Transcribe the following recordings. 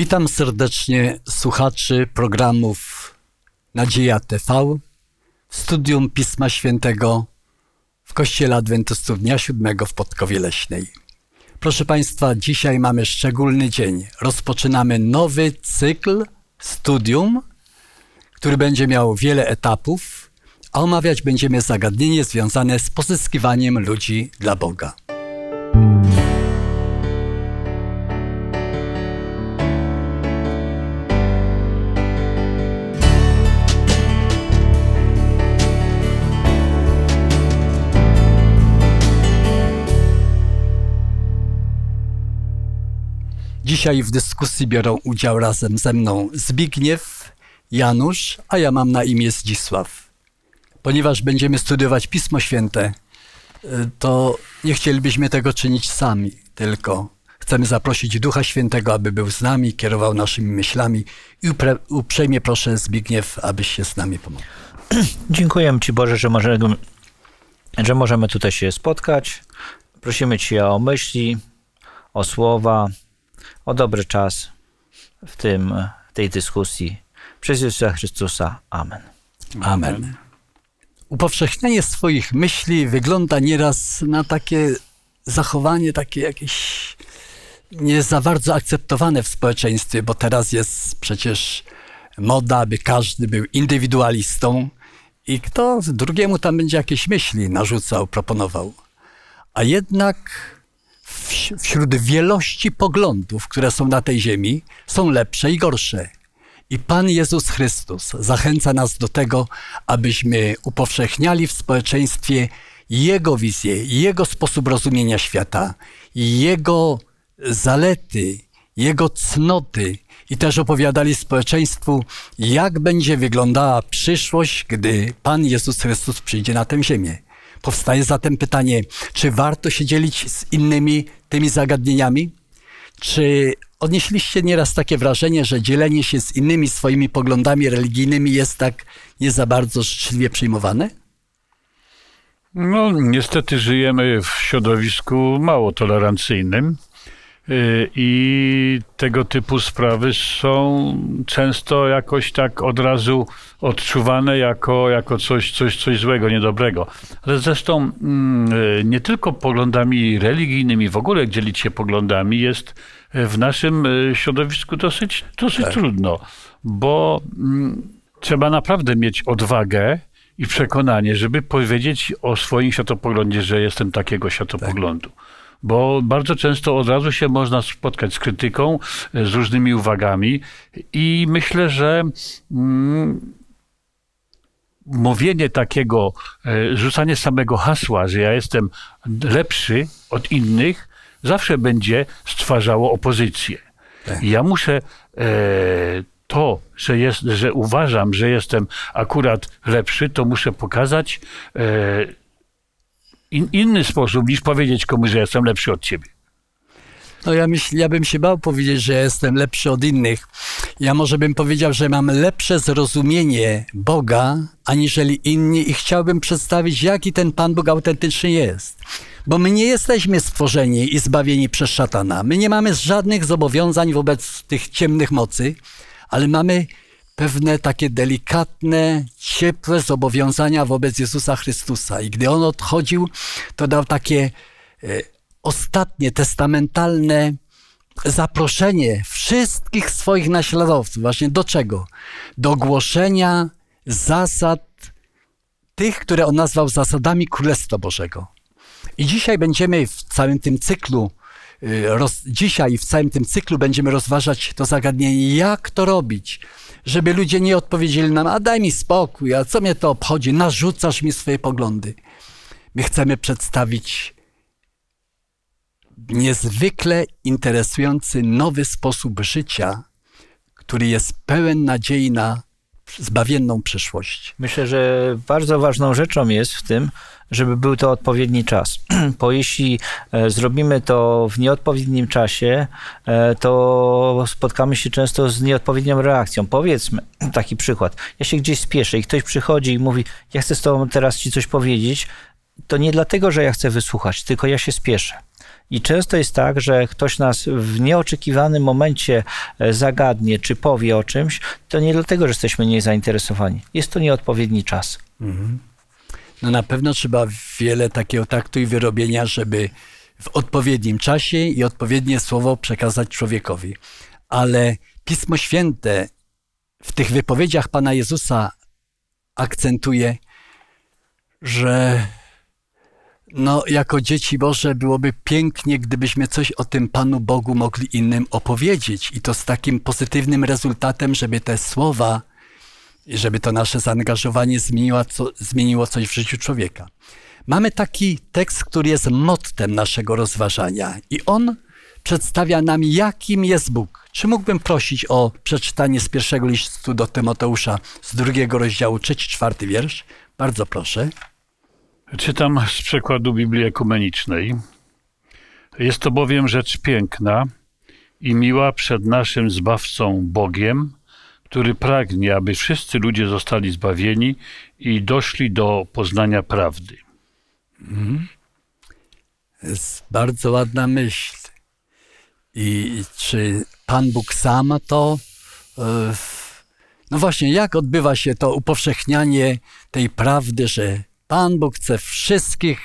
Witam serdecznie słuchaczy programów Nadzieja TV studium Pisma Świętego w Kościele Adwentystów Dnia Siódmego w Podkowie Leśnej. Proszę Państwa, dzisiaj mamy szczególny dzień. Rozpoczynamy nowy cykl studium, który będzie miał wiele etapów, a omawiać będziemy zagadnienie związane z pozyskiwaniem ludzi dla Boga. Dzisiaj w dyskusji biorą udział razem ze mną Zbigniew, Janusz, a ja mam na imię Zdzisław. Ponieważ będziemy studiować Pismo Święte, y, to nie chcielibyśmy tego czynić sami, tylko chcemy zaprosić Ducha Świętego, aby był z nami, kierował naszymi myślami i uprzejmie proszę Zbigniew, abyś się z nami pomógł. Dziękuję Ci Boże, że możemy, że możemy tutaj się spotkać. Prosimy Cię o myśli, o słowa, o dobry czas w tym, tej dyskusji. Przez Jezusa Chrystusa. Amen. Amen. Upowszechnianie swoich myśli wygląda nieraz na takie zachowanie, takie jakieś nie za bardzo akceptowane w społeczeństwie, bo teraz jest przecież moda, aby każdy był indywidualistą i kto drugiemu tam będzie jakieś myśli narzucał, proponował. A jednak wśród wielości poglądów, które są na tej ziemi, są lepsze i gorsze. I Pan Jezus Chrystus zachęca nas do tego, abyśmy upowszechniali w społeczeństwie Jego wizję, Jego sposób rozumienia świata, Jego zalety, Jego cnoty i też opowiadali społeczeństwu, jak będzie wyglądała przyszłość, gdy Pan Jezus Chrystus przyjdzie na tę ziemię. Powstaje zatem pytanie, czy warto się dzielić z innymi tymi zagadnieniami? Czy odnieśliście nieraz takie wrażenie, że dzielenie się z innymi swoimi poglądami religijnymi jest tak nie za bardzo życzliwie przyjmowane? No, niestety żyjemy w środowisku mało tolerancyjnym. Y, I tego typu sprawy są często jakoś tak od razu odczuwane jako, jako coś, coś, coś złego, niedobrego. Ale zresztą mm, y, nie tylko poglądami religijnymi, w ogóle dzielić się poglądami jest w naszym y, środowisku dosyć, dosyć tak. trudno, bo mm, trzeba naprawdę mieć odwagę i przekonanie, żeby powiedzieć o swoim światopoglądzie, że jestem takiego światopoglądu. Tak bo bardzo często od razu się można spotkać z krytyką, e, z różnymi uwagami i myślę, że mm, mówienie takiego, e, rzucanie samego hasła, że ja jestem lepszy od innych, zawsze będzie stwarzało opozycję. Tak. Ja muszę e, to, że, jest, że uważam, że jestem akurat lepszy, to muszę pokazać e, in, inny sposób niż powiedzieć komuś, że jestem lepszy od ciebie. No ja, myśl, ja bym się bał powiedzieć, że jestem lepszy od innych. Ja może bym powiedział, że mam lepsze zrozumienie Boga, aniżeli inni i chciałbym przedstawić, jaki ten Pan Bóg autentycznie jest. Bo my nie jesteśmy stworzeni i zbawieni przez szatana. My nie mamy żadnych zobowiązań wobec tych ciemnych mocy, ale mamy pewne takie delikatne, ciepłe zobowiązania wobec Jezusa Chrystusa. I gdy on odchodził, to dał takie e, ostatnie, testamentalne zaproszenie wszystkich swoich naśladowców. Właśnie do czego? Do głoszenia zasad tych, które on nazwał zasadami Królestwa Bożego. I dzisiaj będziemy w całym tym cyklu e, Roz, dzisiaj w całym tym cyklu będziemy rozważać to zagadnienie, jak to robić, żeby ludzie nie odpowiedzieli nam, a daj mi spokój, a co mnie to obchodzi, narzucasz mi swoje poglądy. My chcemy przedstawić niezwykle interesujący nowy sposób życia, który jest pełen nadziei na zbawienną przyszłość. Myślę, że bardzo ważną rzeczą jest w tym, żeby był to odpowiedni czas. Bo jeśli e, zrobimy to w nieodpowiednim czasie, e, to spotkamy się często z nieodpowiednią reakcją. Powiedzmy taki przykład. Ja się gdzieś spieszę i ktoś przychodzi i mówi, ja chcę z tobą teraz ci coś powiedzieć, to nie dlatego, że ja chcę wysłuchać, tylko ja się spieszę. I często jest tak, że ktoś nas w nieoczekiwanym momencie e, zagadnie czy powie o czymś, to nie dlatego, że jesteśmy nie zainteresowani. Jest to nieodpowiedni czas. No na pewno trzeba wiele takiego taktu i wyrobienia, żeby w odpowiednim czasie i odpowiednie słowo przekazać człowiekowi. Ale Pismo Święte w tych wypowiedziach Pana Jezusa akcentuje, że no, jako dzieci Boże byłoby pięknie, gdybyśmy coś o tym Panu Bogu mogli innym opowiedzieć i to z takim pozytywnym rezultatem, żeby te słowa żeby to nasze zaangażowanie zmieniło, co, zmieniło coś w życiu człowieka. Mamy taki tekst, który jest mottem naszego rozważania i on przedstawia nam, jakim jest Bóg. Czy mógłbym prosić o przeczytanie z pierwszego listu do Tymoteusza z drugiego rozdziału, trzeci, czwarty wiersz? Bardzo proszę. Czytam z przekładu Biblii Ekumenicznej. Jest to bowiem rzecz piękna i miła przed naszym Zbawcą Bogiem, który pragnie, aby wszyscy ludzie zostali zbawieni i doszli do poznania prawdy. jest bardzo ładna myśl. I czy Pan Bóg sam to. e, No właśnie, jak odbywa się to upowszechnianie tej prawdy, że Pan Bóg chce wszystkich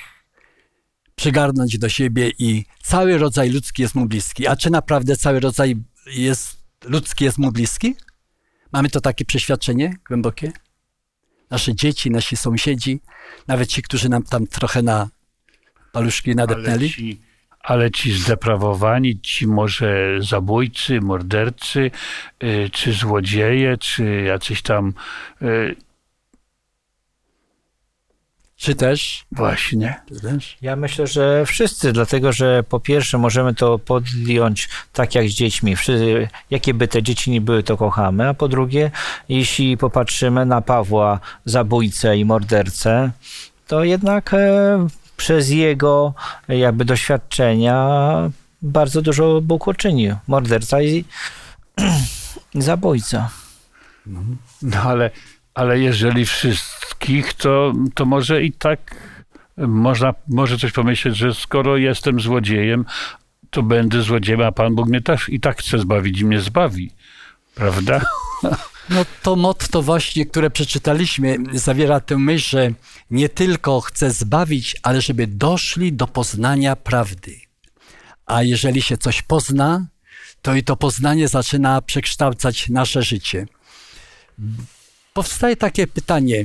przygarnąć do siebie i cały rodzaj ludzki jest mu bliski. A czy naprawdę cały rodzaj jest, ludzki jest mu bliski? Mamy to takie przeświadczenie głębokie? Nasze dzieci, nasi sąsiedzi, nawet ci, którzy nam tam trochę na paluszki Ale nadepnęli? ci, ale ci zdeprawowani, ci może zabójcy, mordercy, y, czy złodzieje, czy jacyś tam y, Czy też? właśnie. Czy też? Ja myślę, że wszyscy, dlatego że po pierwsze możemy to podjąć tak jak z dziećmi. Wszyscy, jakie by te dzieci nie były, to kochamy. A po drugie, jeśli popatrzymy na Pawła, zabójcę i mordercę, to jednak e, przez jego e, jakby doświadczenia bardzo dużo Bóg uczynił. Morderca i, i zabójca. No ale, ale jeżeli wszystkich, to, to może i tak można, może coś pomyśleć, że skoro jestem złodziejem, to będę złodziejem, a Pan Bóg mnie też i tak chce zbawić i mnie zbawi. Prawda? No to motto właśnie, które przeczytaliśmy, zawiera tę myśl, że nie tylko chce zbawić, ale żeby doszli do poznania prawdy. A jeżeli się coś pozna, to i to poznanie zaczyna przekształcać nasze życie. Powstaje takie pytanie,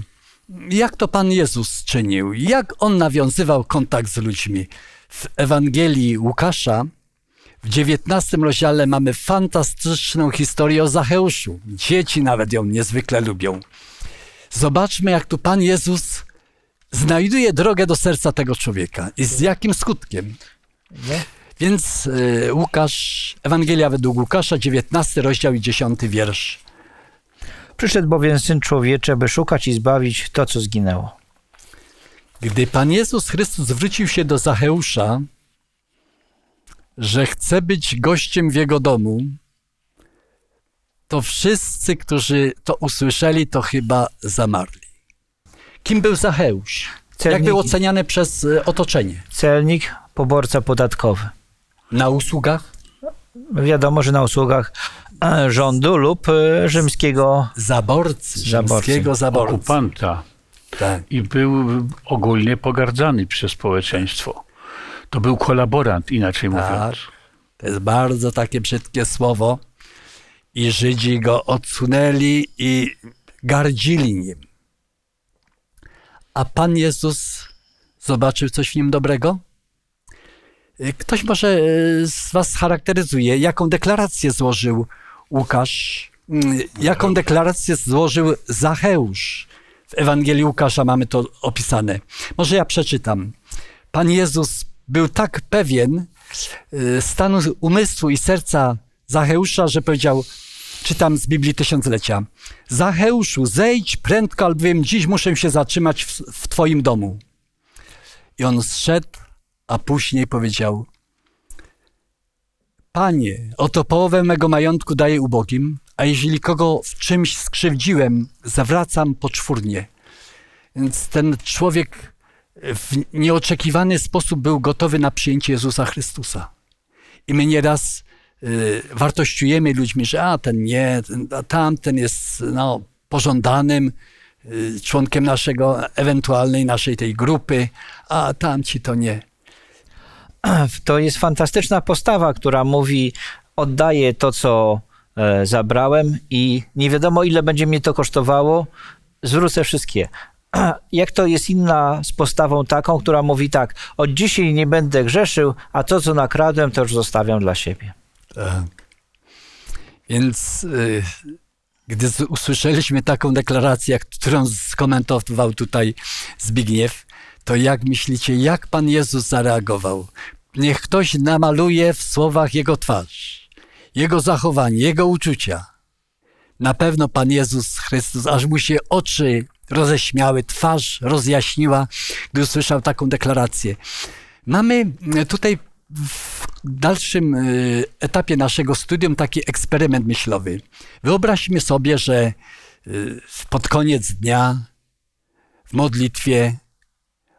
jak to Pan Jezus czynił? Jak On nawiązywał kontakt z ludźmi? W Ewangelii Łukasza w dziewiętnastym rozdziale mamy fantastyczną historię o Zacheuszu. Dzieci nawet ją niezwykle lubią. Zobaczmy, jak tu Pan Jezus znajduje drogę do serca tego człowieka i z jakim skutkiem. Nie? Więc y, Łukasz, Ewangelia według Łukasza, 19 rozdział i 10 wiersz. Przyszedł bowiem Syn Człowieczy, aby szukać i zbawić to, co zginęło. Gdy Pan Jezus Chrystus zwrócił się do Zacheusza, że chce być gościem w jego domu, to wszyscy, którzy to usłyszeli, to chyba zamarli. Kim był Zacheusz? Jak Celnik- był oceniany przez e, otoczenie? Celnik, poborca podatkowy. Na usługach? Wiadomo, że na usługach e, rządu lub e, rzymskiego Zaborcy, Zaborcy. rzymskiego zaborcy. Okupanta. Tak. I był ogólnie pogardzany przez społeczeństwo. To był kolaborant, inaczej Tak. mówiąc. To jest bardzo takie brzydkie słowo. I Żydzi go odsunęli i gardzili nim. A Pan Jezus zobaczył coś w nim dobrego? Y, Ktoś może y, z Was charakteryzuje, jaką deklarację złożył Łukasz, mm, jaką deklarację złożył Zacheusz. W Ewangelii Łukasza mamy to opisane. Może ja przeczytam. Pan Jezus był tak pewien y, stanu umysłu i serca Zacheusza, że powiedział, czytam z Biblii Tysiąclecia, Zacheuszu, zejdź prędko, albowiem dziś muszę się zatrzymać w, w Twoim domu. I on zszedł, a później powiedział, Panie, oto połowę mego majątku daję ubogim, a jeżeli kogo w czymś skrzywdziłem, zawracam poczwórnie. Więc ten człowiek w nieoczekiwany sposób był gotowy na przyjęcie Jezusa Chrystusa. I my nieraz y, wartościujemy ludźmi, że a ten nie, a tamten jest no, pożądanym y, członkiem naszego, ewentualnej naszej tej grupy, a tamci to nie. To jest fantastyczna postawa, która mówi: Oddaję to, co e, zabrałem, i nie wiadomo, ile będzie mnie to kosztowało, zwrócę wszystkie. Jak to jest inna z postawą taką, która mówi tak: Od dzisiaj nie będę grzeszył, a to, co nakradłem, to już zostawiam dla siebie. Tak. Więc y, gdy usłyszeliśmy taką deklarację, którą skomentował tutaj Zbigniew, to jak myślicie, jak Pan Jezus zareagował? Niech ktoś namaluje w słowach Jego twarz, Jego zachowanie, Jego uczucia. Na pewno Pan Jezus Chrystus, aż mu się oczy roześmiały, twarz rozjaśniła, gdy usłyszał taką deklarację. Mamy tutaj w dalszym y, etapie naszego studium taki eksperyment myślowy. Wyobraźmy sobie, że y, pod koniec dnia w modlitwie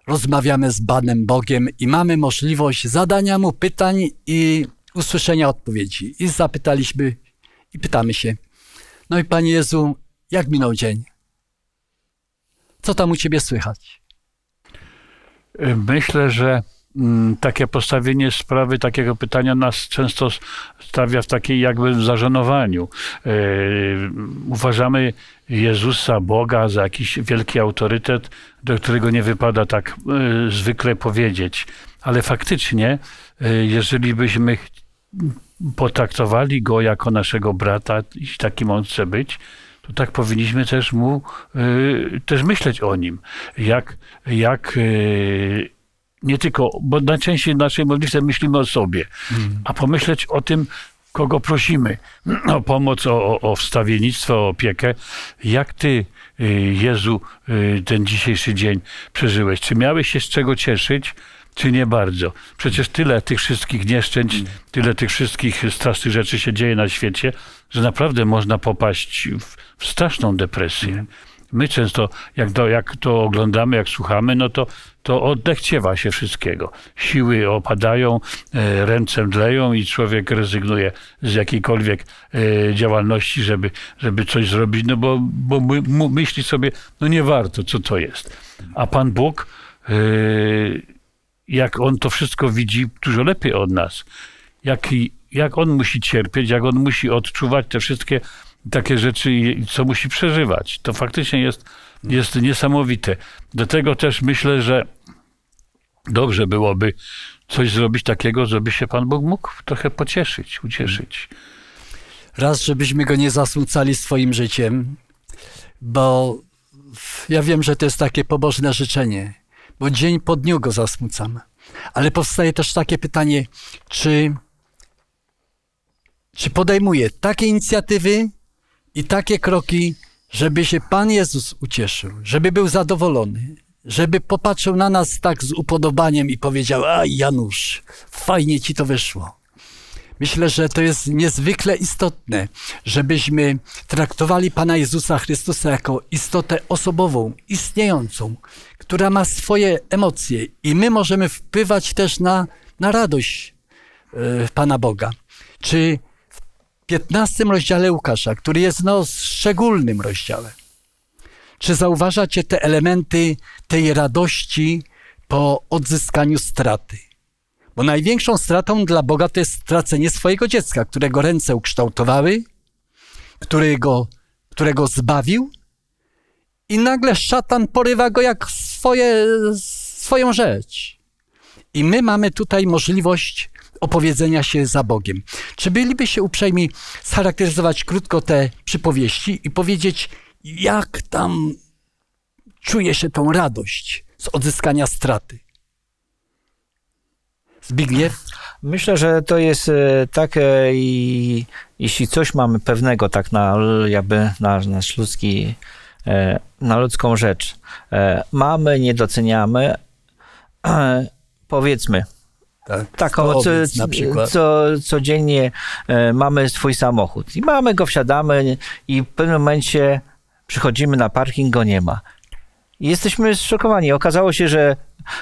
rozmawiamy z Panem Bogiem i mamy możliwość zadania Mu pytań i usłyszenia odpowiedzi. I zapytaliśmy i pytamy się, no i Panie Jezu, jak minął dzień? Co tam u Ciebie słychać? Myślę, że takie postawienie sprawy, takiego pytania nas często stawia w takiej jakby zażenowaniu. Yy, uważamy Jezusa, Boga za jakiś wielki autorytet, do którego nie wypada tak yy, zwykle powiedzieć. Ale faktycznie, yy, jeżeli byśmy potraktowali go jako naszego brata, i takim on chce być, to tak powinniśmy też mu też myśleć o nim. Jak, jak nie tylko, bo najczęściej w naszej modlitwie myślimy o sobie, a pomyśleć o tym, kogo prosimy o pomoc, o, o- wstawiennictwo, o opiekę. Jak ty, y, Jezu, y, ten dzisiejszy dzień przeżyłeś? Czy miałeś się z czego cieszyć? Czy nie bardzo? Przecież tyle tych wszystkich nieszczęść, tyle tych wszystkich strasznych rzeczy się dzieje na świecie, że naprawdę można popaść w, w straszną depresję. My często, jak jak to oglądamy, jak słuchamy, no to, to oddechciewa się wszystkiego. Siły opadają, e, ręce mdleją i człowiek rezygnuje z jakiejkolwiek e, działalności, żeby, żeby coś zrobić, no bo, bo myśli sobie, no nie warto, co to jest. A Pan Bóg, e, jak On to wszystko widzi dużo lepiej od nas, jak, jak On musi cierpieć, jak On musi odczuwać te wszystkie takie rzeczy, co musi przeżywać. To faktycznie jest, jest niesamowite. Do tego też myślę, że dobrze byłoby coś zrobić takiego, żeby się Pan Bóg mógł trochę pocieszyć, ucieszyć. Raz, żebyśmy go nie zasmucali swoim życiem, bo ja wiem, że to jest takie pobożne życzenie, bo dzień po dniu go zasmucam. Ale powstaje też takie pytanie, czy, czy podejmuję takie inicjatywy i takie kroki, żeby się Pan Jezus ucieszył, żeby był zadowolony, żeby popatrzył na nas tak z upodobaniem i powiedział: A Janusz, fajnie ci to wyszło. Myślę, że to jest niezwykle istotne, żebyśmy traktowali Pana Jezusa Chrystusa jako istotę osobową, istniejącą, która ma swoje emocje i my możemy wpływać też na, na radość e, Pana Boga. Czy 15 rozdziale Łukasza, który jest no szczególnym rozdziałem, czy zauważacie te elementy tej radości po odzyskaniu straty? Bo największą stratą dla Boga to jest stracenie swojego dziecka, którego ręce ukształtowały, którego, którego zbawił i nagle szatan porywa go jak swoje, swoją rzecz. I my mamy tutaj możliwość opowiedzenia się za Bogiem. Czy byliby się uprzejmi scharakteryzować krótko te przypowieści i powiedzieć, jak tam czuje się tą radość z odzyskania straty? Zbigniew? Myślę, że to jest tak, i jeśli coś mamy pewnego tak na jakby na nasz ludzki, e, na ludzką rzecz, e, mamy, nie doceniamy, powiedzmy, Tak, co, Powiedz na przykład. co, codziennie e, mamy swój samochód i mamy go, wsiadamy i w pewnym momencie przychodzimy na parking, go nie ma. I jesteśmy zszokowani. Okazało się, że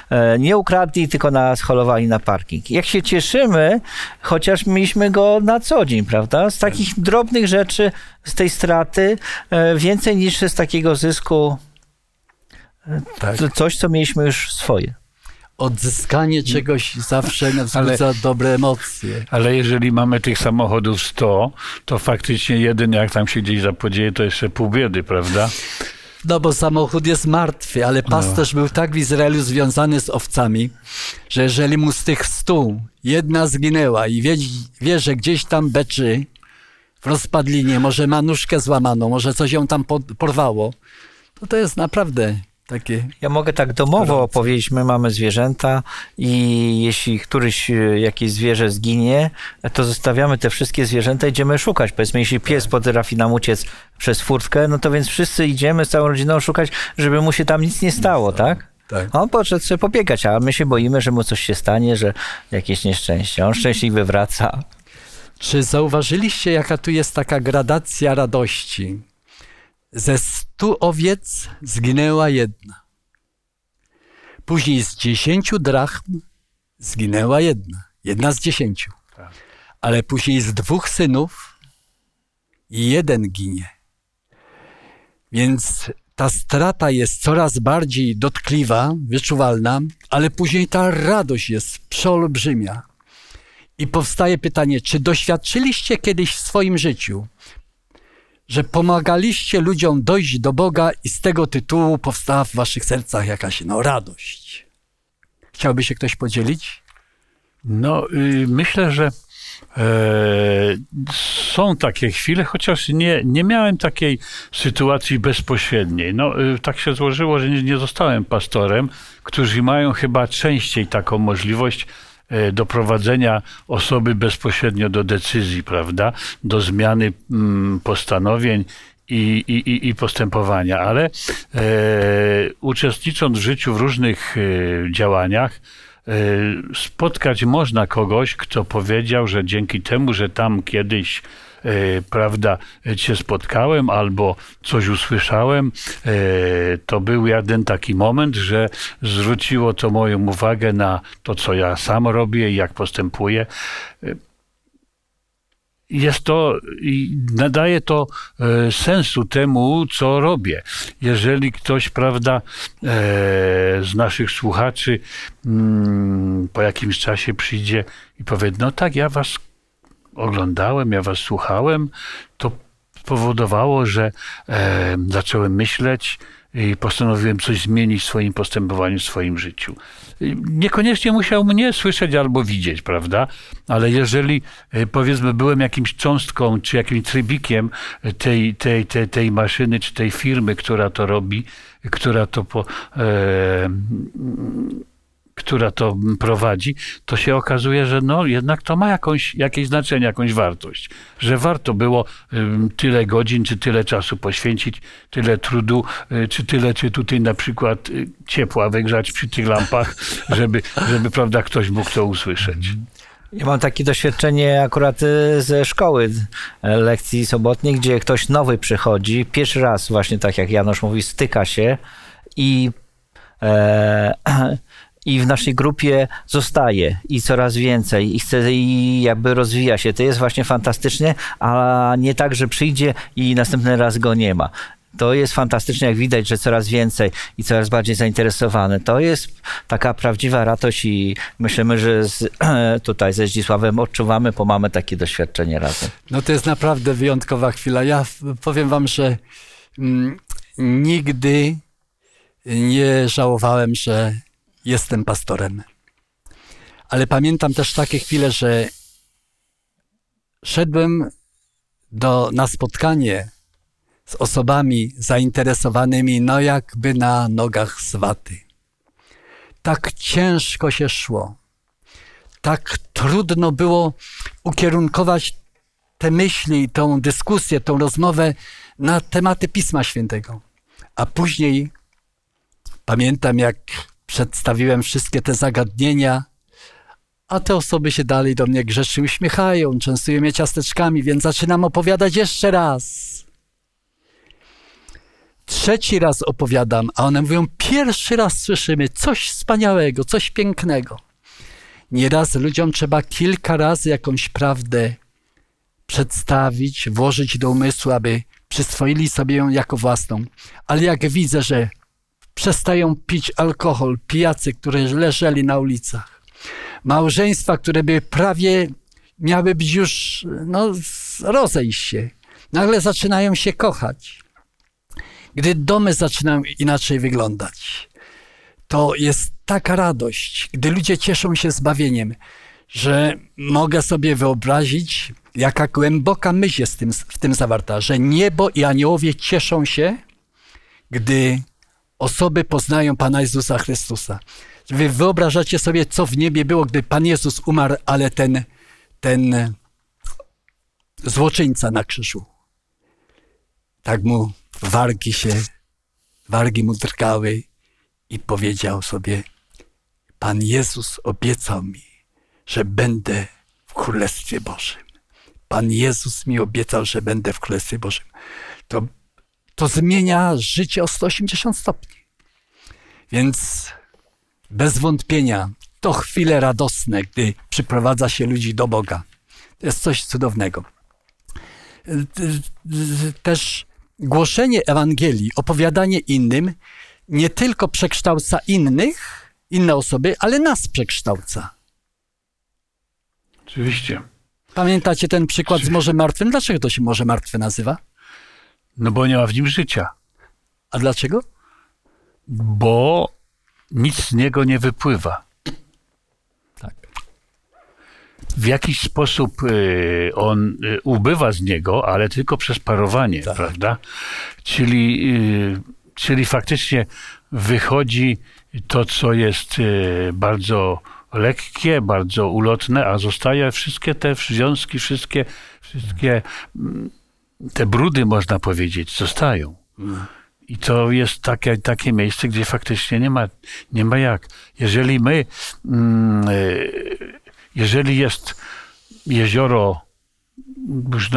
e, nie ukradli, tylko nas holowali na parking. Jak się cieszymy, chociaż mieliśmy go na co dzień, prawda? Z takich drobnych rzeczy, z tej straty, e, więcej niż z takiego zysku, Tak. coś, co mieliśmy już swoje. Odzyskanie czegoś zawsze wzbudza dobre emocje. Ale jeżeli mamy tych samochodów 100, to faktycznie jeden, jak tam się gdzieś zapodzieje, to jeszcze pół biedy, prawda? No bo samochód jest martwy, ale pasterz był tak w Izraelu związany z owcami, że jeżeli mu z tych stu jedna zginęła i wie, wie że gdzieś tam beczy w rozpadlinie, może ma nóżkę złamaną, może coś ją tam porwało, to to jest naprawdę takie... Ja mogę tak domowo opowiedzieć, my mamy zwierzęta i jeśli któryś e, jakieś zwierzę zginie, to zostawiamy te wszystkie zwierzęta, idziemy szukać. Powiedzmy, jeśli pies potrafi nam uciec przez furtkę, no to więc wszyscy idziemy z całą rodziną szukać, żeby mu się tam nic nie stało, tak? Tak. On poszedł sobie pobiegać, a my się boimy, że mu coś się stanie, że jakieś nieszczęście. On szczęśliwy wraca. Czy zauważyliście, jaka tu jest taka gradacja radości? Ze stu owiec zginęła jedna. Później z dziesięciu drachm zginęła jedna. Jedna z dziesięciu. Tak. Ale później z dwóch synów jeden ginie. Więc ta strata jest coraz bardziej dotkliwa, wyczuwalna, ale później ta radość jest przeolbrzymia. I powstaje pytanie, czy doświadczyliście kiedyś w swoim życiu, że pomagaliście ludziom dojść do Boga i z tego tytułu powstała w waszych sercach jakaś no, radość? Chciałby się ktoś podzielić? No, y, myślę, że e, są takie chwile, chociaż nie, nie miałem takiej sytuacji bezpośredniej. No, y, tak się złożyło, że nie, nie zostałem pastorem, którzy mają chyba częściej taką możliwość doprowadzenia osoby bezpośrednio do decyzji, prawda? Do zmiany mm, postanowień i, i, i- postępowania, ale e, uczestnicząc w życiu w różnych e, działaniach, e, spotkać można kogoś, kto powiedział, że dzięki temu, że tam kiedyś e, prawda, cię spotkałem albo coś usłyszałem, e, to był jeden taki moment, że zwróciło to moją uwagę na to, co ja sam robię i jak postępuję jest to nadaje to e, sensu temu, co robię. Jeżeli ktoś, prawda, e, z naszych słuchaczy mm, po jakimś czasie przyjdzie i powie, no tak, ja was oglądałem, ja was słuchałem, to spowodowało, że e, zacząłem myśleć i postanowiłem coś zmienić w swoim postępowaniu, w swoim życiu. Niekoniecznie musiał mnie słyszeć albo widzieć, prawda? Ale jeżeli e, powiedzmy byłem jakimś cząstką czy jakimś trybikiem tej, tej, tej, tej maszyny czy tej firmy, która to robi, która to po, e, która to prowadzi, to się okazuje, że no jednak to ma jakąś, jakieś znaczenie, jakąś wartość. Że warto było tyle godzin, czy tyle czasu poświęcić, tyle trudu, y, czy tyle, czy tutaj na przykład y, ciepła wygrzać przy tych lampach, żeby, żeby prawda, ktoś mógł to usłyszeć. Ja mam takie doświadczenie akurat y, ze szkoły e, lekcji sobotniej, gdzie ktoś nowy przychodzi, pierwszy raz właśnie tak jak Janusz mówi, styka się i, e, i w naszej grupie zostaje i coraz więcej i chce i jakby rozwija się. To jest właśnie fantastycznie, a nie tak, że przyjdzie i następny raz go nie ma. To jest fantastyczne, jak widać, że coraz więcej i coraz bardziej zainteresowany. To jest taka prawdziwa radość i myślimy, że z, tutaj ze Zdzisławem odczuwamy, bo mamy takie doświadczenie razem. No to jest naprawdę wyjątkowa chwila. Ja powiem wam, że mm, nigdy nie żałowałem, że jestem pastorem. Ale pamiętam też takie chwile, że szedłem do, na spotkanie z osobami zainteresowanymi, no jakby na nogach z waty. Tak ciężko się szło. Tak trudno było ukierunkować te myśli, tą dyskusję, tą rozmowę na tematy Pisma Świętego. A później pamiętam, jak przedstawiłem wszystkie te zagadnienia, a te osoby się dalej do mnie grzecznie uśmiechają, częstują mnie ciasteczkami, więc zaczynam opowiadać jeszcze raz. Trzeci raz opowiadam, a one mówią, pierwszy raz słyszymy coś wspaniałego, coś pięknego. Nieraz ludziom trzeba kilka razy jakąś prawdę przedstawić, włożyć do umysłu, aby przyswoili sobie ją jako własną. Ale jak widzę, że przestają pić alkohol, pijacy, którzy leżeli na ulicach, małżeństwa, które by prawie miały być już, no, rozejść się, nagle zaczynają się kochać. Gdy domy zaczynają inaczej wyglądać, to jest taka radość, gdy ludzie cieszą się zbawieniem, że mogę sobie wyobrazić, jaka głęboka myśl jest w tym, w tym zawarta, że niebo i aniołowie cieszą się, gdy osoby poznają Pana Jezusa Chrystusa. Wy wyobrażacie sobie, co w niebie było, gdy Pan Jezus umarł, ale ten, ten złoczyńca na krzyżu. Tak mu wargi się, wargi mu drgały i powiedział sobie, Pan Jezus obiecał mi, że będę w Królestwie Bożym. Pan Jezus mi obiecał, że będę w Królestwie Bożym. To, to zmienia życie o 180 stopni. Więc bez wątpienia to chwile radosne, gdy przyprowadza się ludzi do Boga. To jest coś cudownego. Też głoszenie Ewangelii, opowiadanie innym nie tylko przekształca innych, inne osoby, ale nas przekształca. Oczywiście. Pamiętacie ten przykład z Morzem Martwym? Dlaczego to się Morze Martwe nazywa? No bo nie ma w nim życia. A dlaczego? Bo nic z niego nie wypływa. Tak. W jakiś sposób y, on y, ubywa z niego, ale tylko przez parowanie, Tak. prawda? Czyli, y, czyli faktycznie wychodzi to, co jest bardzo lekkie, bardzo ulotne, a zostaje wszystkie te związki, wszystkie, wszystkie mm, te brudy, można powiedzieć, zostają. I to jest takie, takie miejsce, gdzie faktycznie nie ma, nie ma jak. Jeżeli my, mm, y, jeżeli jest jezioro, już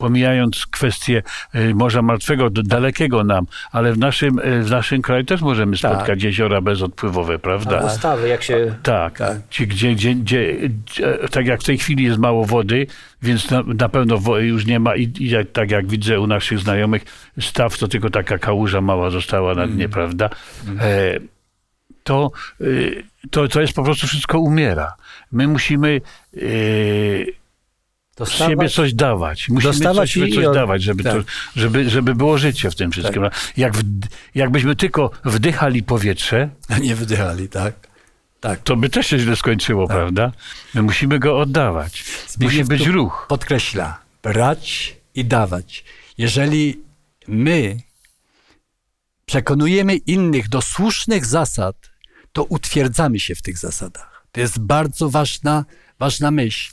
pomijając kwestię y, Morza Martwego, dalekiego nam, ale w naszym, y, w naszym kraju też możemy Tak. spotkać jeziora bezodpływowe, prawda? Ustawy, jak się... Tak, Tak. Ci, gdzie, gdzie, gdzie, gdzie, tak jak w tej chwili jest mało wody, więc na, na pewno już nie ma i, i tak jak widzę u naszych znajomych, staw to tylko taka kałuża mała została na dnie, prawda? E, to, y, to, to jest po prostu wszystko umiera. My musimy z Dostawać, siebie coś dawać. Musimy Dostawać coś, dawać, żeby, tak. to, żeby, żeby było życie w tym wszystkim. Jak w, jakbyśmy tylko wdychali powietrze, A nie wydychali, tak? Tak. to by też się źle skończyło, prawda? My musimy go oddawać. Musi Zbigniew być tu ruch. Podkreśla, brać i dawać. Jeżeli my przekonujemy innych do słusznych zasad, to utwierdzamy się w tych zasadach. To jest bardzo ważna, ważna myśl.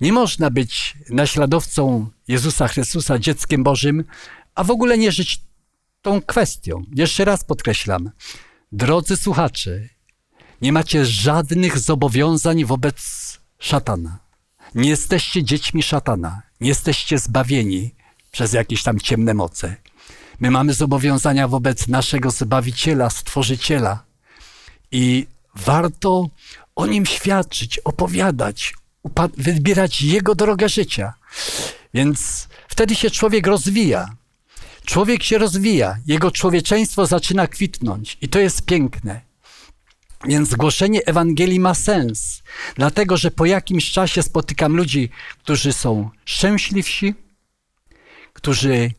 Nie można być naśladowcą Jezusa Chrystusa, dzieckiem Bożym, a w ogóle nie żyć tą kwestią. Jeszcze raz podkreślam. Drodzy słuchacze, nie macie żadnych zobowiązań wobec szatana. Nie jesteście dziećmi szatana. Nie jesteście zbawieni przez jakieś tam ciemne moce. My mamy zobowiązania wobec naszego Zbawiciela, Stworzyciela. I warto o nim świadczyć, opowiadać, wybierać jego drogę życia. Więc wtedy się człowiek rozwija. Człowiek się rozwija, jego człowieczeństwo zaczyna kwitnąć i to jest piękne. Więc głoszenie Ewangelii ma sens, dlatego że po jakimś czasie spotykam ludzi, którzy są szczęśliwsi, którzy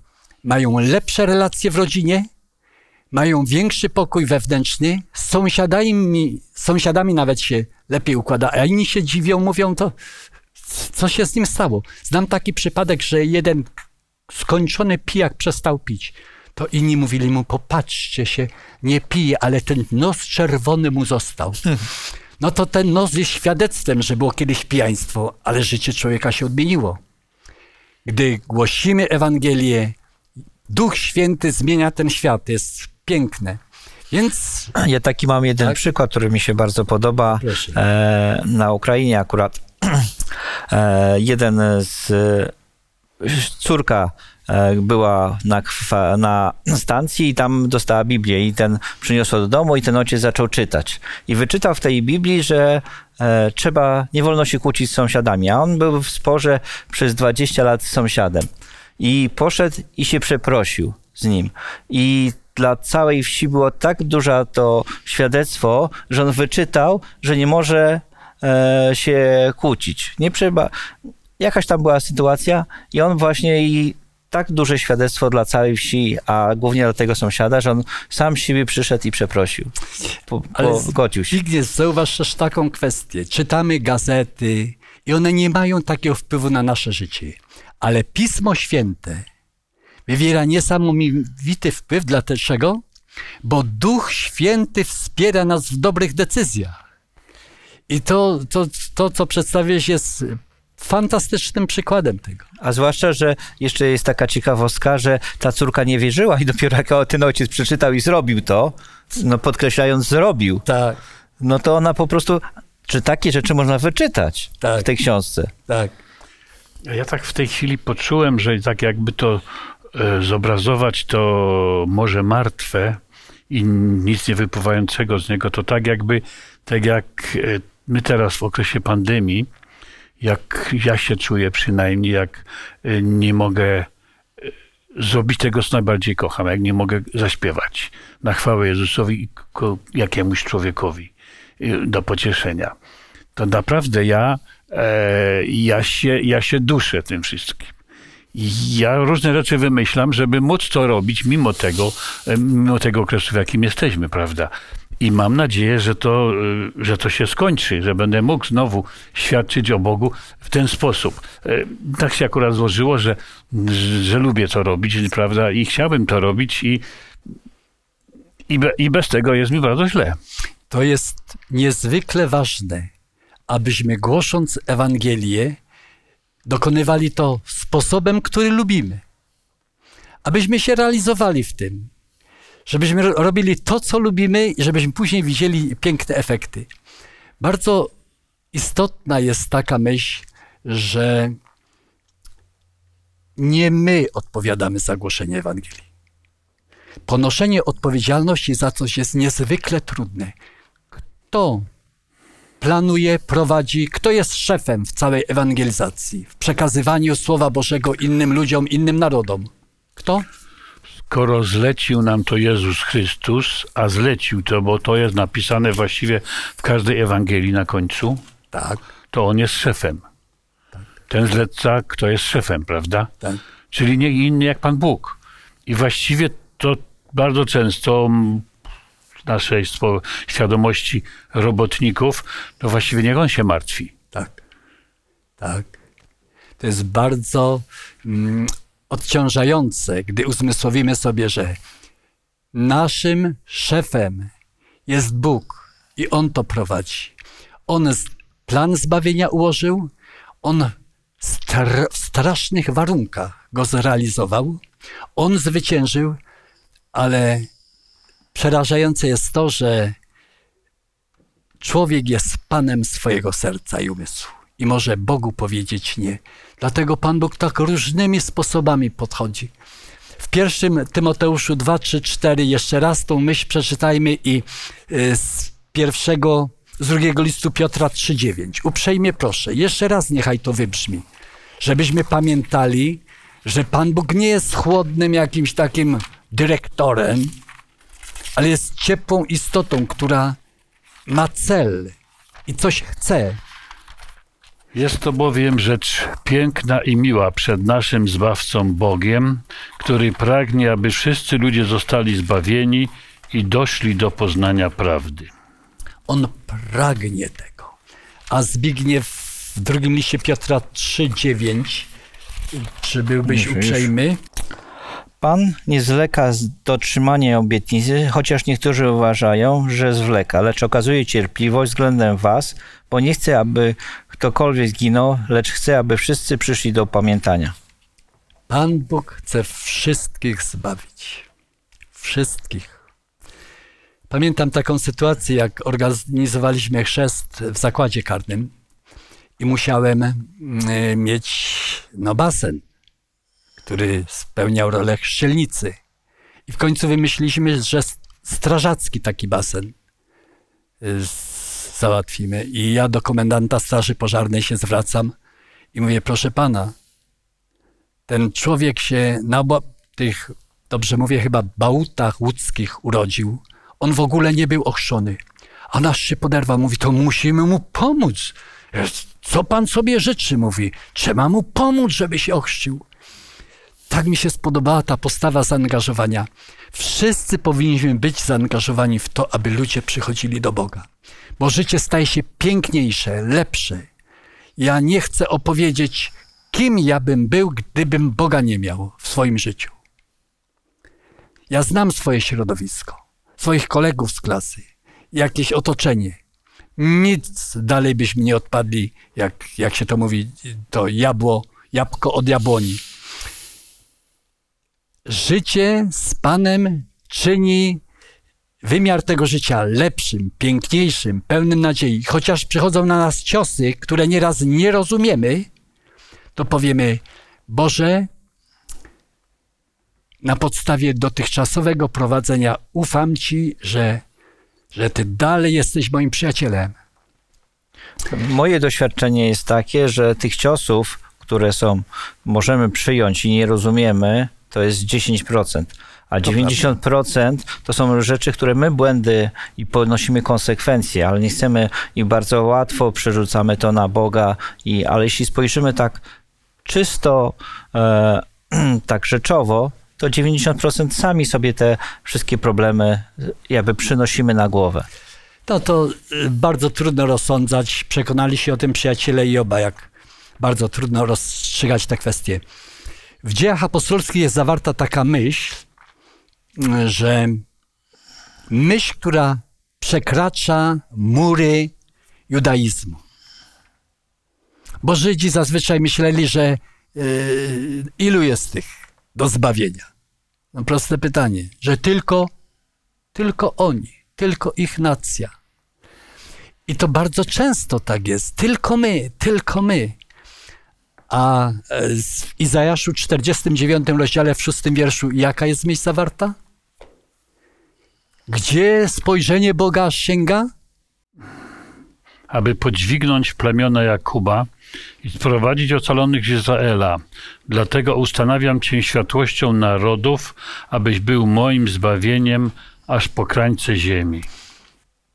mają lepsze relacje w rodzinie, mają większy pokój wewnętrzny, z sąsiadami, sąsiadami nawet się lepiej układa, a inni się dziwią, mówią to, co się z nim stało. Znam taki przypadek, że jeden skończony pijak przestał pić. To inni mówili mu, popatrzcie się, nie pije, ale ten nos czerwony mu został. No to ten nos jest świadectwem, że było kiedyś pijaństwo, ale życie człowieka się odmieniło. Gdy głosimy Ewangelię, Duch Święty zmienia ten świat. Jest piękne. Więc Ja taki mam jeden Tak? przykład, który mi się bardzo podoba. E, na Ukrainie akurat e, jeden z córka e, była na, na stacji i tam dostała Biblię i ten przyniosła do domu i ten ojciec zaczął czytać. I wyczytał w tej Biblii, że e, trzeba, nie wolno się kłócić z sąsiadami, a on był w sporze przez 20 lat z sąsiadem. I poszedł i się przeprosił z nim. I dla całej wsi było tak duże to świadectwo, że on wyczytał, że nie może e, się kłócić. Nie. Jakaś tam była sytuacja i on właśnie i tak duże świadectwo dla całej wsi, a głównie dla tego sąsiada, że on sam siebie przyszedł i przeprosił. Po, Ale pogodził się. Zbigniew, zauważ też taką kwestię. Czytamy gazety i one nie mają takiego wpływu na nasze życie. Ale Pismo Święte wywiera niesamowity wpływ. Dlaczego? Bo Duch Święty wspiera nas w dobrych decyzjach. I to, to, to co przedstawiłeś, jest fantastycznym przykładem tego. A zwłaszcza, że jeszcze jest taka ciekawostka, że ta córka nie wierzyła i dopiero jak ten ojciec przeczytał i zrobił to, no podkreślając zrobił, Tak, no to ona po prostu, czy takie rzeczy można wyczytać Tak. w tej książce. tak. Ja tak w tej chwili poczułem, że tak jakby to zobrazować to morze martwe i nic nie wypływającego z niego, to tak jakby, tak jak e, my teraz w okresie pandemii, jak ja się czuję przynajmniej, jak e, nie mogę e, zrobić tego, co najbardziej kocham, jak nie mogę zaśpiewać na chwałę Jezusowi i jakiemuś człowiekowi e, do pocieszenia. To naprawdę ja, e, ja, się, ja się duszę tym wszystkim. Ja różne rzeczy wymyślam, żeby móc to robić mimo tego, e, mimo tego okresu, w jakim jesteśmy, prawda? I mam nadzieję, że to, e, że to się skończy, że będę mógł znowu świadczyć o Bogu w ten sposób. E, Tak się akurat złożyło, że, że lubię to robić, prawda? I chciałbym to robić i, i, be, i bez tego jest mi bardzo źle. To jest niezwykle ważne, abyśmy głosząc Ewangelię, dokonywali to sposobem, który lubimy. Abyśmy się realizowali w tym. Żebyśmy ro- robili to, co lubimy i żebyśmy później widzieli piękne efekty. Bardzo istotna jest taka myśl, że nie my odpowiadamy za głoszenie Ewangelii. Ponoszenie odpowiedzialności za coś jest niezwykle trudne. Kto planuje, prowadzi, kto jest szefem w całej ewangelizacji, w przekazywaniu Słowa Bożego innym ludziom, innym narodom? Kto? skoro zlecił nam to Jezus Chrystus, a zlecił to, bo to jest napisane właściwie w każdej Ewangelii na końcu, Tak, to on jest szefem. Ten zleca, kto jest szefem, prawda? tak. Czyli nie inny jak Pan Bóg. I właściwie to bardzo często naszej świadomości robotników, to właściwie niech on się martwi. Tak. Tak. To jest bardzo mm, odciążające, gdy uzmysłowimy sobie, że naszym szefem jest Bóg i On to prowadzi. On plan zbawienia ułożył, On str- w strasznych warunkach go zrealizował, On zwyciężył, ale przerażające jest to, że człowiek jest panem swojego serca i umysłu i może Bogu powiedzieć nie. Dlatego Pan Bóg tak różnymi sposobami podchodzi. W pierwszym Tymoteuszu 2, 3, 4 jeszcze raz tą myśl przeczytajmy i y, z pierwszego, z drugiego listu Piotra 3, 9. Uprzejmie proszę, jeszcze raz niechaj to wybrzmi, żebyśmy pamiętali, że Pan Bóg nie jest chłodnym jakimś takim dyrektorem, ale jest ciepłą istotą, która ma cel i coś chce. Jest to bowiem rzecz piękna i miła przed naszym Zbawcą Bogiem, który pragnie, aby wszyscy ludzie zostali zbawieni i doszli do poznania prawdy. On pragnie tego. A Zbigniew w drugim liście Piotra 3,9 czy byłbyś uprzejmy? Pan nie zwleka z dotrzymania obietnicy, chociaż niektórzy uważają, że zwleka, lecz okazuje cierpliwość względem was, bo nie chce, aby ktokolwiek zginął, lecz chce, aby wszyscy przyszli do pamiętania. Pan Bóg chce wszystkich zbawić. Wszystkich. Pamiętam taką sytuację, jak organizowaliśmy chrzest w zakładzie karnym i musiałem mm, mieć no, basen który spełniał rolę chrzcielnicy. I w końcu wymyśliliśmy, że strażacki taki basen y, załatwimy. I ja do komendanta Straży Pożarnej się zwracam i mówię, proszę pana, ten człowiek się na tych, dobrze mówię, chyba bałutach łódzkich urodził. On w ogóle nie był ochrzczony. A nasz się poderwał, mówi, to musimy mu pomóc. Co pan sobie życzy, mówi. Trzeba mu pomóc, żeby się ochrzcił. Tak mi się spodobała ta postawa zaangażowania. Wszyscy powinniśmy być zaangażowani w to, aby ludzie przychodzili do Boga. Bo życie staje się piękniejsze, lepsze. Ja nie chcę opowiedzieć, kim ja bym był, gdybym Boga nie miał w swoim życiu. Ja znam swoje środowisko, swoich kolegów z klasy, jakieś otoczenie. Nic dalej byśmy nie odpadli, jak, jak się to mówi, to jabło, jabłko od jabłoni. Życie z Panem czyni wymiar tego życia lepszym, piękniejszym, pełnym nadziei. Chociaż przychodzą na nas ciosy, które nieraz nie rozumiemy, to powiemy: Boże, na podstawie dotychczasowego prowadzenia ufam Ci, że, że Ty dalej jesteś moim przyjacielem. Moje doświadczenie jest takie, że tych ciosów, które są, możemy przyjąć i nie rozumiemy, to jest 10%. A 90% to są rzeczy, które my błędy i ponosimy konsekwencje, ale nie chcemy i bardzo łatwo przerzucamy to na Boga. I, ale jeśli spojrzymy tak czysto, e, tak rzeczowo, to 90% sami sobie te wszystkie problemy jakby przynosimy na głowę. No to y, bardzo trudno rozsądzać. Przekonali się o tym przyjaciele i oba, jak bardzo trudno rozstrzygać te kwestie. W dziejach apostolskich jest zawarta taka myśl, że myśl, która przekracza mury judaizmu. Bo Żydzi zazwyczaj myśleli, że yy, ilu jest tych do zbawienia? No proste pytanie, że tylko, tylko oni, tylko ich nacja. I to bardzo często tak jest. Tylko my, tylko my. A e, w Izajaszu 49 rozdziale w 6 wierszu jaka jest miejsca zawarta? Gdzie spojrzenie Boga sięga? Aby podźwignąć plemiona Jakuba i sprowadzić ocalonych z Izraela. Dlatego ustanawiam Cię światłością narodów, abyś był moim zbawieniem aż po krańce ziemi.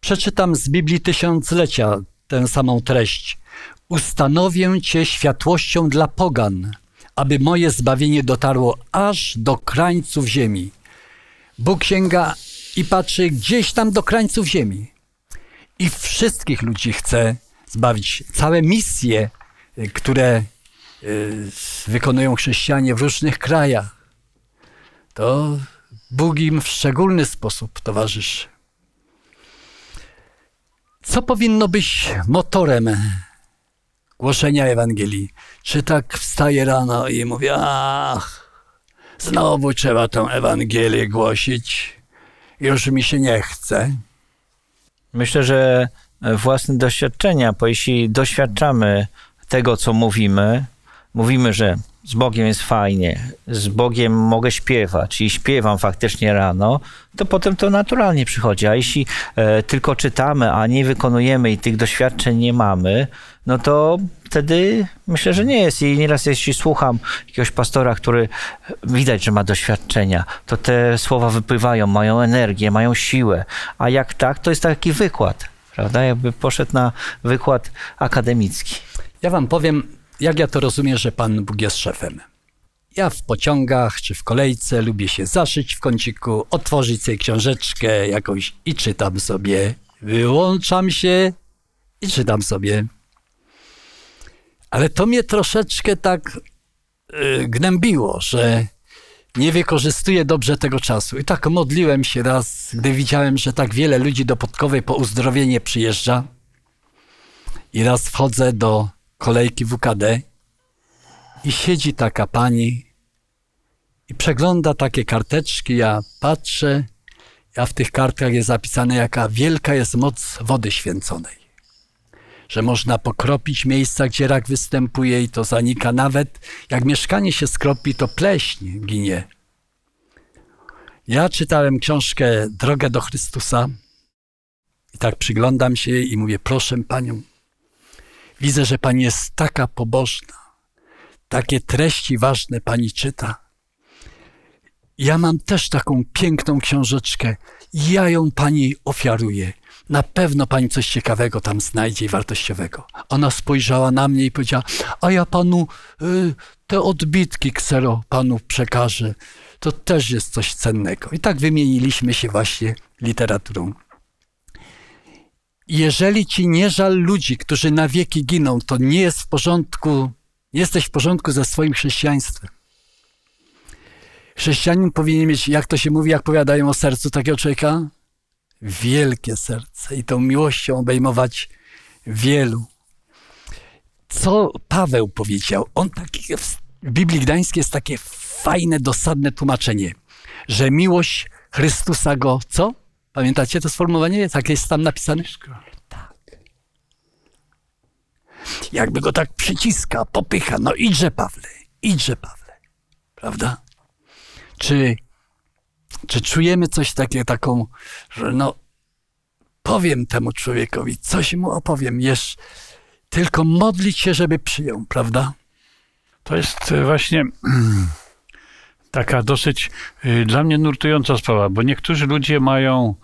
Przeczytam z Biblii Tysiąclecia tę samą treść. Ustanowię Cię światłością dla pogan, aby moje zbawienie dotarło aż do krańców ziemi. Bóg sięga i patrzy gdzieś tam do krańców ziemi. I wszystkich ludzi chce zbawić. Całe misje, y, które y, wykonują chrześcijanie w różnych krajach, to Bóg im w szczególny sposób towarzyszy. Co powinno być motorem głoszenia Ewangelii? Czy tak wstaję rano i mówię, ach, znowu trzeba tę Ewangelię głosić, już mi się nie chce. Myślę, że własne doświadczenia, bo jeśli doświadczamy tego, co mówimy, mówimy, że z Bogiem jest fajnie, z Bogiem mogę śpiewać i śpiewam faktycznie rano, to potem to naturalnie przychodzi. A jeśli e, tylko czytamy, a nie wykonujemy i tych doświadczeń nie mamy, no to wtedy myślę, że nie jest. I nieraz jeśli słucham jakiegoś pastora, który widać, że ma doświadczenia, to te słowa wypływają, mają energię, mają siłę. A jak tak, to jest taki wykład, prawda? Jakby poszedł na wykład akademicki. Ja wam powiem, jak ja to rozumiem, że Pan Bóg jest szefem. Ja w pociągach czy w kolejce lubię się zaszyć w kąciku, otworzyć sobie książeczkę jakąś i czytam sobie. Wyłączam się i czytam sobie. Ale to mnie troszeczkę tak yy, gnębiło, że nie wykorzystuję dobrze tego czasu. I tak modliłem się raz, gdy widziałem, że tak wiele ludzi do Podkowej po uzdrowienie przyjeżdża. I raz wchodzę do kolejki WKD i siedzi taka pani i przegląda takie karteczki. Ja patrzę, a w tych kartkach jest zapisane, jaka wielka jest moc wody święconej. że można pokropić miejsca, gdzie rak występuje i to zanika. Nawet jak mieszkanie się skropi, to pleśń ginie. Ja czytałem książkę Drogę do Chrystusa i tak przyglądam się jej i mówię, proszę panią, widzę, że pani jest taka pobożna, takie treści ważne pani czyta. Ja mam też taką piękną książeczkę. Ja ją pani ofiaruję. Na pewno pani coś ciekawego tam znajdzie i wartościowego. Ona spojrzała na mnie i powiedziała: A ja panu y, te odbitki ksero panu przekażę. To też jest coś cennego. I tak wymieniliśmy się właśnie literaturą. Jeżeli ci nie żal ludzi, którzy na wieki giną, to nie jest w porządku, nie jesteś w porządku ze swoim chrześcijaństwem. Chrześcijanin powinien mieć, jak to się mówi, jak powiadają o sercu takiego człowieka? Wielkie serce i tą miłością obejmować wielu. Co Paweł powiedział? On taki, w Biblii Gdańskiej jest takie fajne, dosadne tłumaczenie, że miłość Chrystusa go, co? Pamiętacie to sformułowanie? Tak jest tam napisane? Tak. Jakby go tak przyciska, popycha. No idźże, Pawle, idźże, Pawle. Prawda? Czy, czy czujemy coś takiego, taką, że no, powiem temu człowiekowi, coś mu opowiem, jeszcze tylko modlić się, żeby przyjął, prawda? To jest właśnie taka dosyć y, dla mnie nurtująca sprawa, bo niektórzy ludzie mają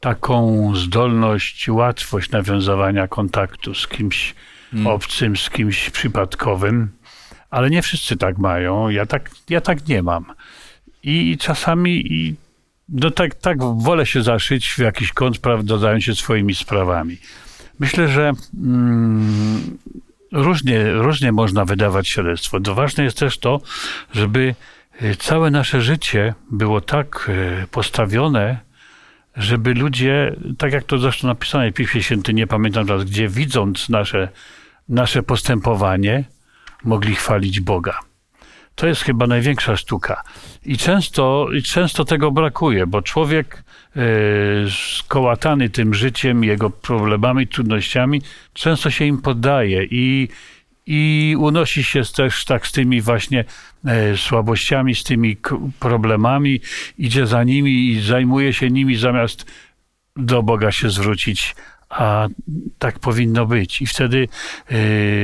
taką zdolność, łatwość nawiązywania kontaktu z kimś Mm. obcym, z kimś przypadkowym, ale nie wszyscy tak mają. Ja tak, ja tak nie mam. I czasami i no tak, tak wolę się zaszyć w jakiś kąt, prawda, zająć się swoimi sprawami. Myślę, że mm, różnie, różnie można wydawać świadectwo. Ważne jest też to, żeby całe nasze życie było tak y, postawione, żeby ludzie, tak jak to zresztą napisane w Piśmie Świętym, nie pamiętam teraz, gdzie widząc nasze, nasze postępowanie, mogli chwalić Boga. To jest chyba największa sztuka. I często, i często tego brakuje, bo człowiek e, skołatany tym życiem, jego problemami, trudnościami, często się im poddaje i, i unosi się też tak z tymi właśnie e, słabościami, z tymi problemami, idzie za nimi i zajmuje się nimi zamiast do Boga się zwrócić, a tak powinno być. I wtedy e,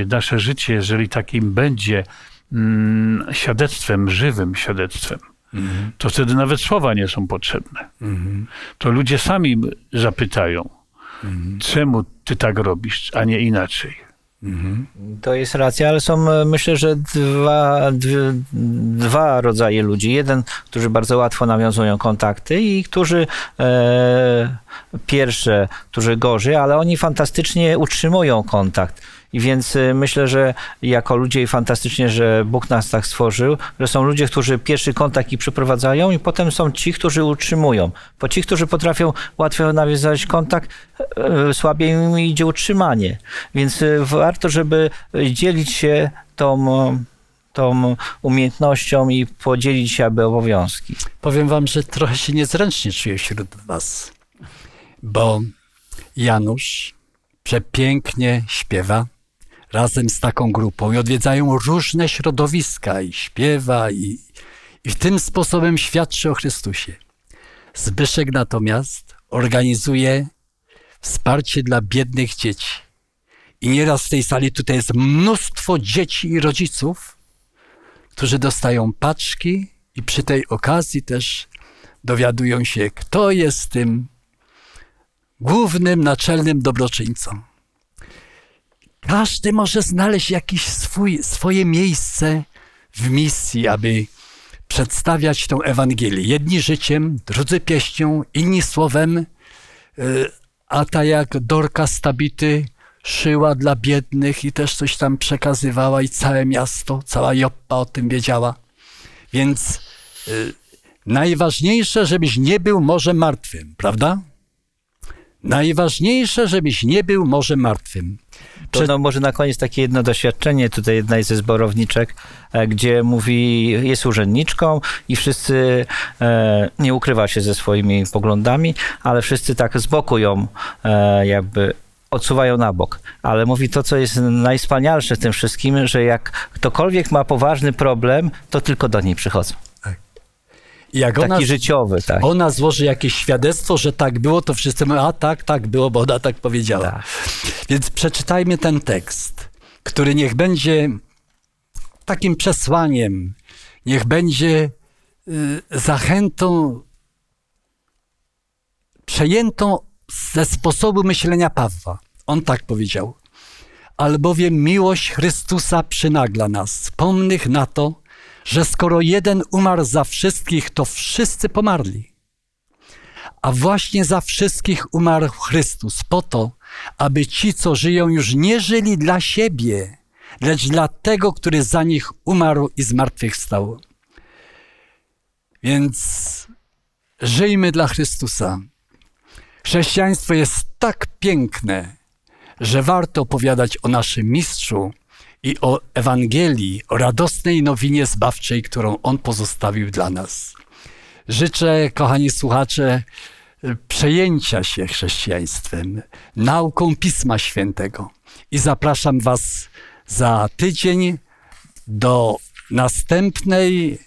nasze życie, jeżeli takim będzie mm, świadectwem, żywym świadectwem, to wtedy nawet słowa nie są potrzebne. To ludzie sami zapytają, czemu ty tak robisz, a nie inaczej. To jest racja, ale są e, myślę, że dwa, dwie, dwa rodzaje ludzi. Jeden, którzy bardzo łatwo nawiązują kontakty i którzy e, pierwsze, którzy gorzej, ale oni fantastycznie utrzymują kontakt. I więc e, myślę, że jako ludzie fantastycznie, że Bóg nas tak stworzył, że są ludzie, którzy pierwszy kontakt i przeprowadzają i potem są ci, którzy utrzymują. Bo ci, którzy potrafią łatwo nawiązać kontakt, e, słabiej im idzie utrzymanie. Więc e, warto, żeby dzielić się tą, tą umiejętnością i podzielić się aby obowiązki. Powiem wam, że trochę się niezręcznie czuję wśród was, bo Janusz przepięknie śpiewa razem z taką grupą i odwiedzają różne środowiska i śpiewa i, i tym sposobem świadczy o Chrystusie. Zbyszek natomiast organizuje wsparcie dla biednych dzieci. I nieraz w tej sali tutaj jest mnóstwo dzieci i rodziców, którzy dostają paczki i przy tej okazji też dowiadują się, kto jest tym głównym, naczelnym dobroczyńcą. Każdy może znaleźć jakieś swój, swoje miejsce w misji, aby przedstawiać tą Ewangelię. Jedni życiem, drudzy pieśnią, inni słowem, y, a ta jak Dorka Stabity szyła dla biednych i też coś tam przekazywała i całe miasto, cała Joppa o tym wiedziała. Więc y, najważniejsze, żebyś nie był może martwym, prawda? Najważniejsze, żebyś nie był może martwym. To Przed- no, może na koniec takie jedno doświadczenie, tutaj jedna ze zborowniczek, e, gdzie mówi, jest urzędniczką i wszyscy, e, nie ukrywa się ze swoimi poglądami, ale wszyscy tak z boku ją e, jakby odsuwają na bok. Ale mówi to, co jest najwspanialsze w tym wszystkim, że jak ktokolwiek ma poważny problem, to tylko do niej przychodzą. Jak Taki ona, życiowy, tak. ona złoży jakieś świadectwo, że tak było, to wszyscy mówią, a tak, tak było, bo ona tak powiedziała. Tak. Więc przeczytajmy ten tekst, który niech będzie takim przesłaniem, niech będzie y, zachętą przejętą ze sposobu myślenia Pawła. On tak powiedział. Albowiem miłość Chrystusa przynagla nas, pomnych na to, że skoro jeden umarł za wszystkich, to wszyscy pomarli. A właśnie za wszystkich umarł Chrystus, po to, aby ci, co żyją, już nie żyli dla siebie, lecz dla tego, który za nich umarł i zmartwychwstał. Więc żyjmy dla Chrystusa. Chrześcijaństwo jest tak piękne, że warto opowiadać o naszym mistrzu i o Ewangelii, o radosnej nowinie zbawczej, którą on pozostawił dla nas. Życzę, kochani słuchacze, przejęcia się chrześcijaństwem, nauką Pisma Świętego i zapraszam Was za tydzień do następnej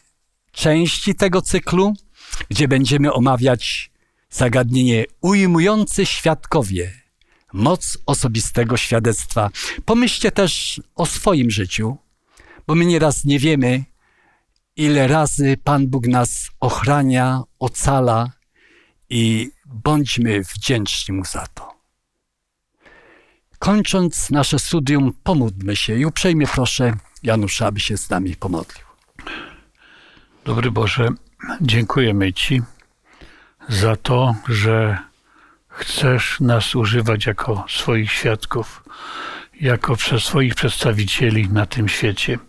części tego cyklu, gdzie będziemy omawiać zagadnienie ujmujący świadkowie, moc osobistego świadectwa. Pomyślcie też o swoim życiu, bo my nieraz nie wiemy, ile razy Pan Bóg nas ochrania, ocala i bądźmy wdzięczni Mu za to. Kończąc nasze studium, pomódlmy się i uprzejmie proszę Janusza, aby się z nami pomodlił. Dobry Boże, dziękujemy Ci za to, że chcesz nas używać jako swoich świadków, jako przez swoich przedstawicieli na tym świecie,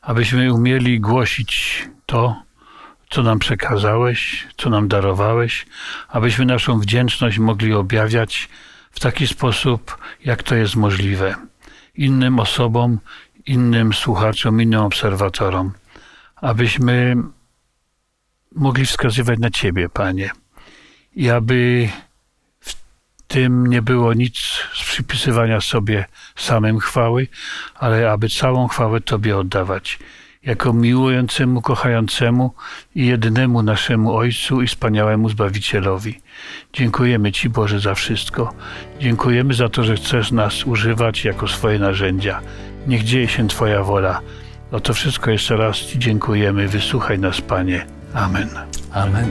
abyśmy umieli głosić to, co nam przekazałeś, co nam darowałeś, abyśmy naszą wdzięczność mogli objawiać w taki sposób, jak to jest możliwe. Innym osobom, innym słuchaczom, innym obserwatorom, abyśmy mogli wskazywać na Ciebie, Panie, i aby tym nie było nic z przypisywania sobie samym chwały, ale aby całą chwałę Tobie oddawać, jako miłującemu, kochającemu i jedynemu naszemu Ojcu i wspaniałemu Zbawicielowi. Dziękujemy Ci, Boże, za wszystko. Dziękujemy za to, że chcesz nas używać jako swoje narzędzia. Niech dzieje się Twoja wola. O to wszystko jeszcze raz Ci dziękujemy. Wysłuchaj nas, Panie. Amen. Amen.